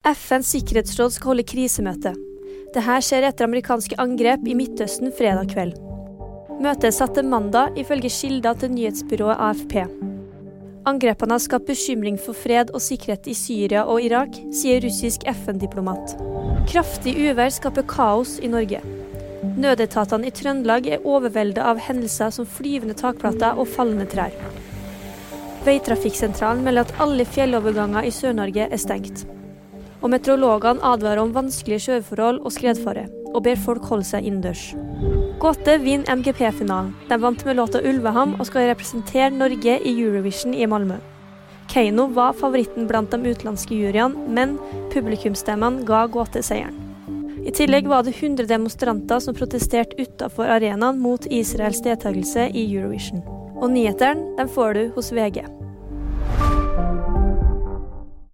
FNs sikkerhetsråd skal holde krisemøte. Dette skjer etter amerikanske angrep i Midtøsten fredag kveld. Møtet er satt til mandag, ifølge kilder til nyhetsbyrået AFP. Angrepene har skapt bekymring for fred og sikkerhet i Syria og Irak, sier russisk FN-diplomat. Kraftig uvær skaper kaos i Norge. Nødetatene i Trøndelag er overveldet av hendelser som flyvende takplater og fallende trær. Veitrafikksentralen melder at alle fjelloverganger i Sør-Norge er stengt. Og meteorologene advarer om vanskelige sjøforhold og skredfare, og ber folk holde seg innendørs. Gåte vinner MGP-finalen. De vant med låta 'Ulveham' og skal representere Norge i Eurovision i Malmö. Keiino var favoritten blant de utenlandske juryene, men publikumsstemmene ga Gåte seieren. I tillegg var det 100 demonstranter som protesterte utenfor arenaen mot Israels deltakelse i Eurovision. Og nyhetene får du hos VG.